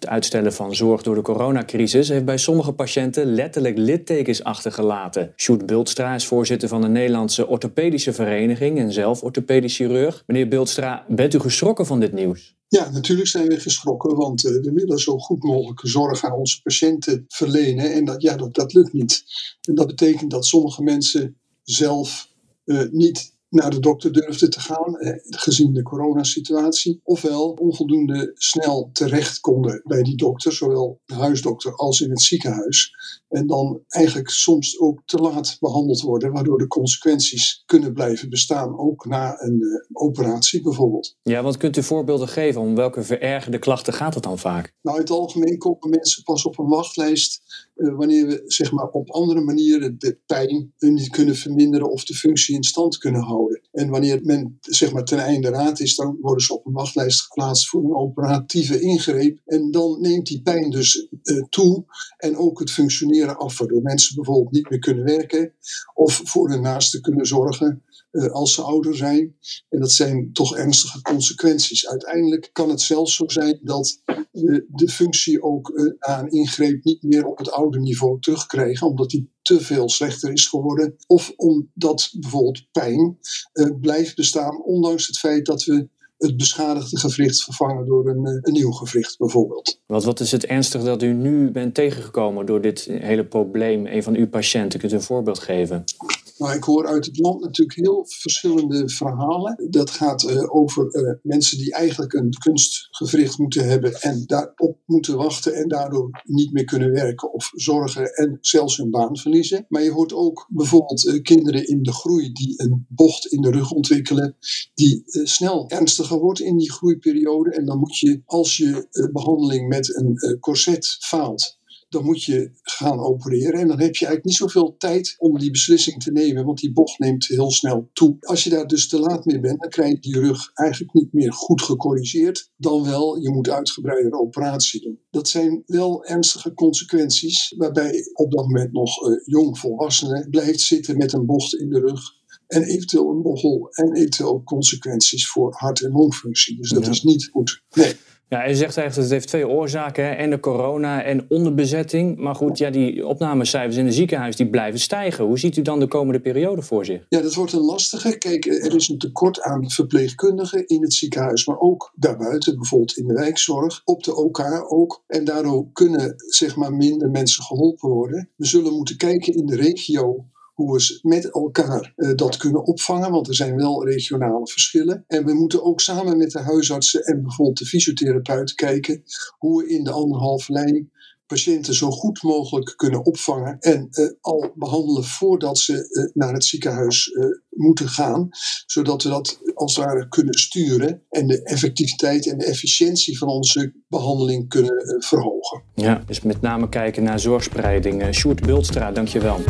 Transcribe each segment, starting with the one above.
Het uitstellen van zorg door de coronacrisis heeft bij sommige patiënten letterlijk littekens achtergelaten. Sjoerd Bultstra is voorzitter van de Nederlandse Orthopedische Vereniging en zelf orthopedisch chirurg. Meneer Bultstra, bent u geschrokken van dit nieuws? Ja, natuurlijk zijn we geschrokken, want uh, we willen zo goed mogelijke zorg aan onze patiënten verlenen. En dat, ja, dat, dat lukt niet. En dat betekent dat sommige mensen zelf uh, niet naar de dokter durfde te gaan, eh, gezien de coronasituatie. Ofwel onvoldoende snel terecht konden bij die dokter, zowel de huisdokter als in het ziekenhuis. En dan eigenlijk soms ook te laat behandeld worden, waardoor de consequenties kunnen blijven bestaan, ook na een uh, operatie bijvoorbeeld. Ja, wat kunt u voorbeelden geven? Om welke verergerde klachten gaat het dan vaak? Nou, in het algemeen komen mensen pas op een wachtlijst uh, wanneer we zeg maar, op andere manieren de pijn niet kunnen verminderen of de functie in stand kunnen houden. En wanneer men zeg maar, ten einde raad is, dan worden ze op een wachtlijst geplaatst voor een operatieve ingreep. En dan neemt die pijn dus uh, toe en ook het functioneren af, waardoor mensen bijvoorbeeld niet meer kunnen werken of voor hun naasten kunnen zorgen. Uh, als ze ouder zijn. En dat zijn toch ernstige consequenties. Uiteindelijk kan het zelfs zo zijn dat we de functie ook na een ingreep niet meer op het oude niveau terugkrijgen, omdat die te veel slechter is geworden. Of omdat bijvoorbeeld pijn blijft bestaan, ondanks het feit dat we het beschadigde gewricht vervangen door een, een nieuw gewricht bijvoorbeeld. Wat, wat is het ernstige dat u nu bent tegengekomen door dit hele probleem? Een van uw patiënten, kunt u een voorbeeld geven? Nou, ik hoor uit het land natuurlijk heel verschillende verhalen. Dat gaat uh, over uh, mensen die eigenlijk een kunstgewricht moeten hebben en daarop moeten wachten en daardoor niet meer kunnen werken of zorgen en zelfs hun baan verliezen. Maar je hoort ook bijvoorbeeld uh, kinderen in de groei die een bocht in de rug ontwikkelen, die snel ernstiger wordt in die groeiperiode. En dan moet je, als je behandeling met een corset faalt, dan moet je gaan opereren. En dan heb je eigenlijk niet zoveel tijd om die beslissing te nemen, want die bocht neemt heel snel toe. Als je daar dus te laat mee bent, dan krijg je die rug eigenlijk niet meer goed gecorrigeerd. Dan wel, je moet uitgebreide operatie doen. Dat zijn wel ernstige consequenties, waarbij op dat moment nog uh, jong volwassenen blijft zitten met een bocht in de rug en eventueel een bochel en eventueel consequenties voor hart- en longfunctie. Dus dat ja. is niet goed. Nee. Ja, je zegt eigenlijk dat het heeft twee oorzaken. Hè? En de corona en onderbezetting. Maar goed, ja, die opnamecijfers in het ziekenhuis die blijven stijgen. Hoe ziet u dan de komende periode voor zich? Ja, dat wordt een lastige. Kijk, er is een tekort aan verpleegkundigen in het ziekenhuis. Maar ook daarbuiten, bijvoorbeeld in de wijkzorg. Op de OK ook. En daardoor kunnen zeg maar minder mensen geholpen worden. We zullen moeten kijken in de regio hoe we met elkaar uh, dat kunnen opvangen, want er zijn wel regionale verschillen. En we moeten ook samen met de huisartsen en bijvoorbeeld de fysiotherapeuten kijken hoe we in de anderhalve lijn patiënten zo goed mogelijk kunnen opvangen en uh, al behandelen voordat ze uh, naar het ziekenhuis moeten gaan, zodat we dat als het ware kunnen sturen en de effectiviteit en de efficiëntie van onze behandeling kunnen verhogen. Ja, dus met name kijken naar zorgspreiding. Sjoerd Bultstra, dankjewel.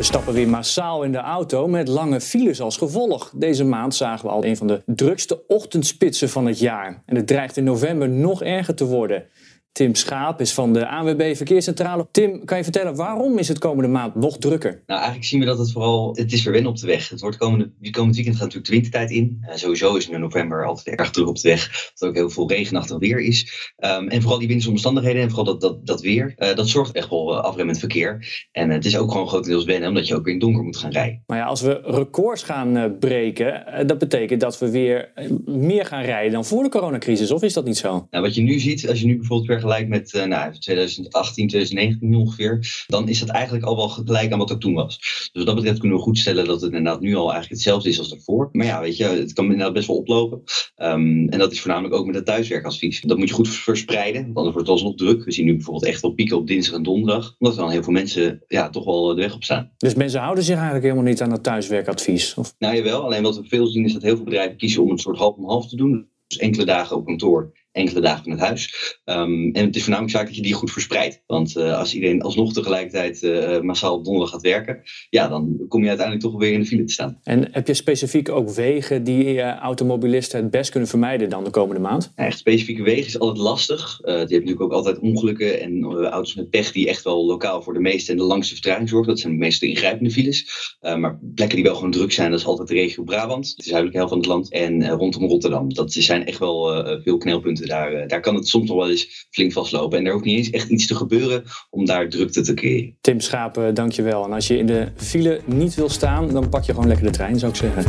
We stappen weer massaal in de auto met lange files als gevolg. Deze maand zagen we al een van de drukste ochtendspitsen van het jaar. En het dreigt in november nog erger te worden. Tim Schaap is van de ANWB Verkeerscentrale. Tim, kan je vertellen waarom is het komende maand nog drukker? Nou, eigenlijk zien we dat het vooral, het is verwennen op de weg. Het wordt komende, die komende weekend gaat natuurlijk de wintertijd in. Uh, sowieso is het in november altijd erg druk op de weg. Dat er ook heel veel regenachtig weer is. Um, en vooral die wintersomstandigheden en vooral dat, dat, dat weer, uh, dat zorgt echt wel uh, afremmend verkeer. En het is ook gewoon grotendeels wennen, omdat je ook weer in donker moet gaan rijden. Maar ja, als we records gaan breken, dat betekent dat we weer meer gaan rijden dan voor de coronacrisis. Of is dat niet zo? Nou, wat je nu ziet, als je nu bijvoorbeeld vergelijkt met uh, nou, 2018, 2019 ongeveer, dan is dat eigenlijk al wel gelijk aan wat er toen was. Dus wat dat betreft kunnen we goed stellen dat het inderdaad nu al eigenlijk hetzelfde is als daarvoor. Maar ja, weet je, het kan inderdaad best wel oplopen. Um, en dat is voornamelijk ook met het thuiswerkadvies. Dat moet je goed verspreiden, want anders wordt het alsnog druk. We zien nu bijvoorbeeld echt wel pieken op dinsdag en donderdag, omdat er dan heel veel mensen ja, toch wel de weg op staan. Dus mensen houden zich eigenlijk helemaal niet aan het thuiswerkadvies? Of? Nou jawel, alleen wat we veel zien is dat heel veel bedrijven kiezen om een soort half om half te doen. Dus enkele dagen op kantoor enkele dagen van het huis. Ehm, en het is voornamelijk zaak dat je die goed verspreidt. Want als iedereen alsnog tegelijkertijd massaal op donderdag gaat werken, ja, dan kom je uiteindelijk toch weer in de file te staan. En heb je specifiek ook wegen die automobilisten het best kunnen vermijden dan de komende maand? echt specifieke wegen is altijd lastig. je hebt natuurlijk ook altijd ongelukken en auto's met pech die echt wel lokaal voor de meeste en de langste vertraging zorgen. Dat zijn de meeste ingrijpende files. maar plekken die wel gewoon druk zijn, dat is altijd de regio Brabant, de zuidelijke helft van het land, en rondom Rotterdam. Dat zijn echt wel veel knelpunten daar. Uh, daar kan het soms nog wel eens flink vastlopen. En er hoeft niet eens echt iets te gebeuren om daar drukte te creëren. Tim Schapen, dankjewel. En als je in de file niet wil staan, dan pak je gewoon lekker de trein, zou ik zeggen.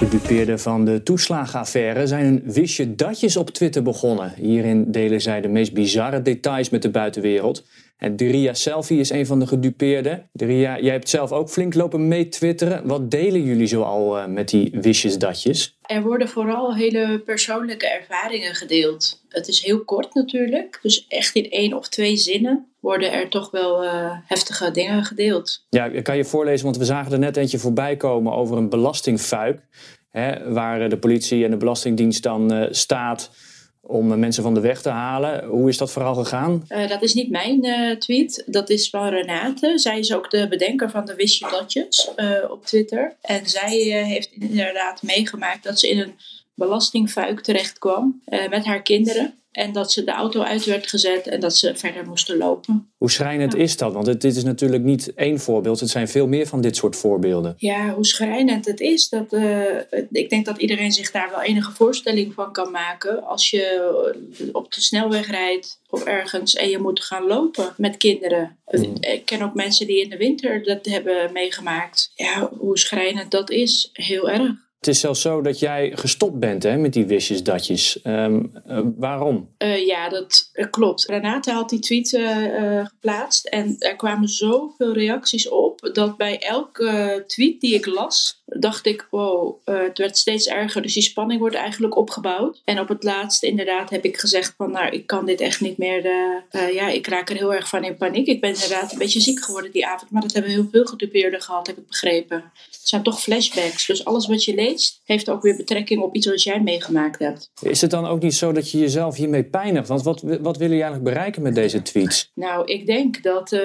Gedupeerden van de toeslagenaffaire zijn een wisje datjes op Twitter begonnen. Hierin delen zij de meest bizarre details met de buitenwereld. En Deria Selfie is een van de gedupeerden. Deria, jij hebt zelf ook flink lopen mee twitteren. Wat delen jullie zo al uh, met die wisjes datjes? Er worden vooral hele persoonlijke ervaringen gedeeld. Het is heel kort natuurlijk, dus echt in één of twee zinnen worden er toch wel uh, heftige dingen gedeeld. Ja, ik kan je voorlezen, want we zagen er net eentje voorbij komen over een belastingfuik. Hè, waar de politie en de Belastingdienst dan uh, staat om mensen van de weg te halen. Hoe is dat vooral gegaan? Uh, dat is niet mijn uh, tweet, dat is van Renate. Zij is ook de bedenker van de Wish Dotjes uh, op Twitter. En zij heeft inderdaad meegemaakt dat ze in een belastingfuik terecht kwam met haar kinderen. En dat ze de auto uit werd gezet en dat ze verder moesten lopen. Hoe schrijnend is dat? Want dit is natuurlijk niet één voorbeeld. Het zijn veel meer van dit soort voorbeelden. Ja, hoe schrijnend het is. Dat, uh, ik denk dat iedereen zich daar wel enige voorstelling van kan maken. Als je op de snelweg rijdt of ergens en je moet gaan lopen met kinderen. Mm. Ik ken ook mensen die in de winter dat hebben meegemaakt. Ja, hoe schrijnend dat is. Heel erg. Het is zelfs zo dat jij gestopt bent hè, met die wisjes datjes. Ehm, eh, waarom? Uh, ja, dat uh, klopt. Renate had die tweet geplaatst en er kwamen zoveel reacties op dat bij elke tweet die ik las, dacht ik, wow, het werd steeds erger. Dus die spanning wordt eigenlijk opgebouwd. En op het laatst inderdaad heb ik gezegd van, nou, ik kan dit echt niet meer. ja, ik raak er heel erg van in paniek. Ik ben inderdaad een beetje ziek geworden die avond, maar dat hebben heel veel gedupeerden gehad, heb ik begrepen. Het zijn toch flashbacks. Dus alles wat je leest heeft ook weer betrekking op iets wat jij meegemaakt hebt. Is het dan ook niet zo dat je jezelf hiermee pijnigt? Want wat, wat willen jullie eigenlijk bereiken met deze tweets? Nou, ik denk dat uh,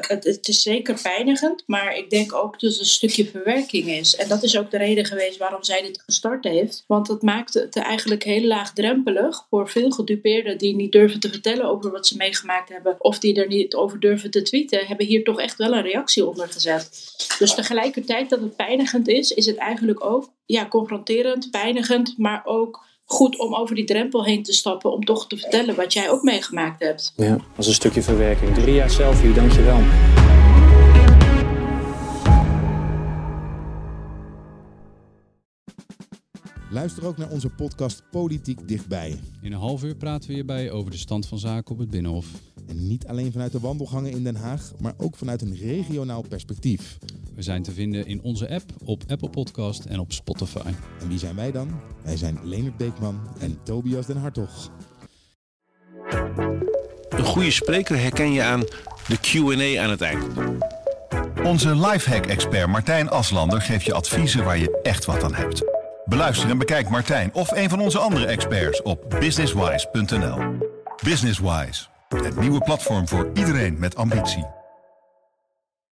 het, het is zeker pijnigend, maar ik denk ook dat het een stukje verwerking is. En dat is ook de reden geweest waarom zij dit gestart heeft. Want dat maakt het eigenlijk heel laagdrempelig voor veel gedupeerden die niet durven te vertellen over wat ze meegemaakt hebben. Of die er niet over durven te tweeten, hebben hier toch echt wel een reactie onder gezet. Dus tegelijkertijd dat het pijnigend is, is het eigenlijk ook ja, confronterend, pijnigend, maar ook goed om over die drempel heen te stappen om toch te vertellen wat jij ook meegemaakt hebt. Ja, als een stukje verwerking. Drie jaar selfie, dankjewel. Luister ook naar onze podcast Politiek Dichtbij. In een half uur praten we hierbij over de stand van zaken op het Binnenhof. En niet alleen vanuit de wandelgangen in Den Haag, maar ook vanuit een regionaal perspectief. We zijn te vinden in onze app, op Apple Podcast en op Spotify. En wie zijn wij dan? Wij zijn Leonard Beekman en Tobias den Hartog. Een goede spreker herken je aan de Q&A aan het eind. Onze lifehack-expert Martijn Aslander geeft je adviezen waar je echt wat aan hebt. Beluister en bekijk Martijn of een van onze andere experts op businesswise.nl. Businesswise, het nieuwe platform voor iedereen met ambitie.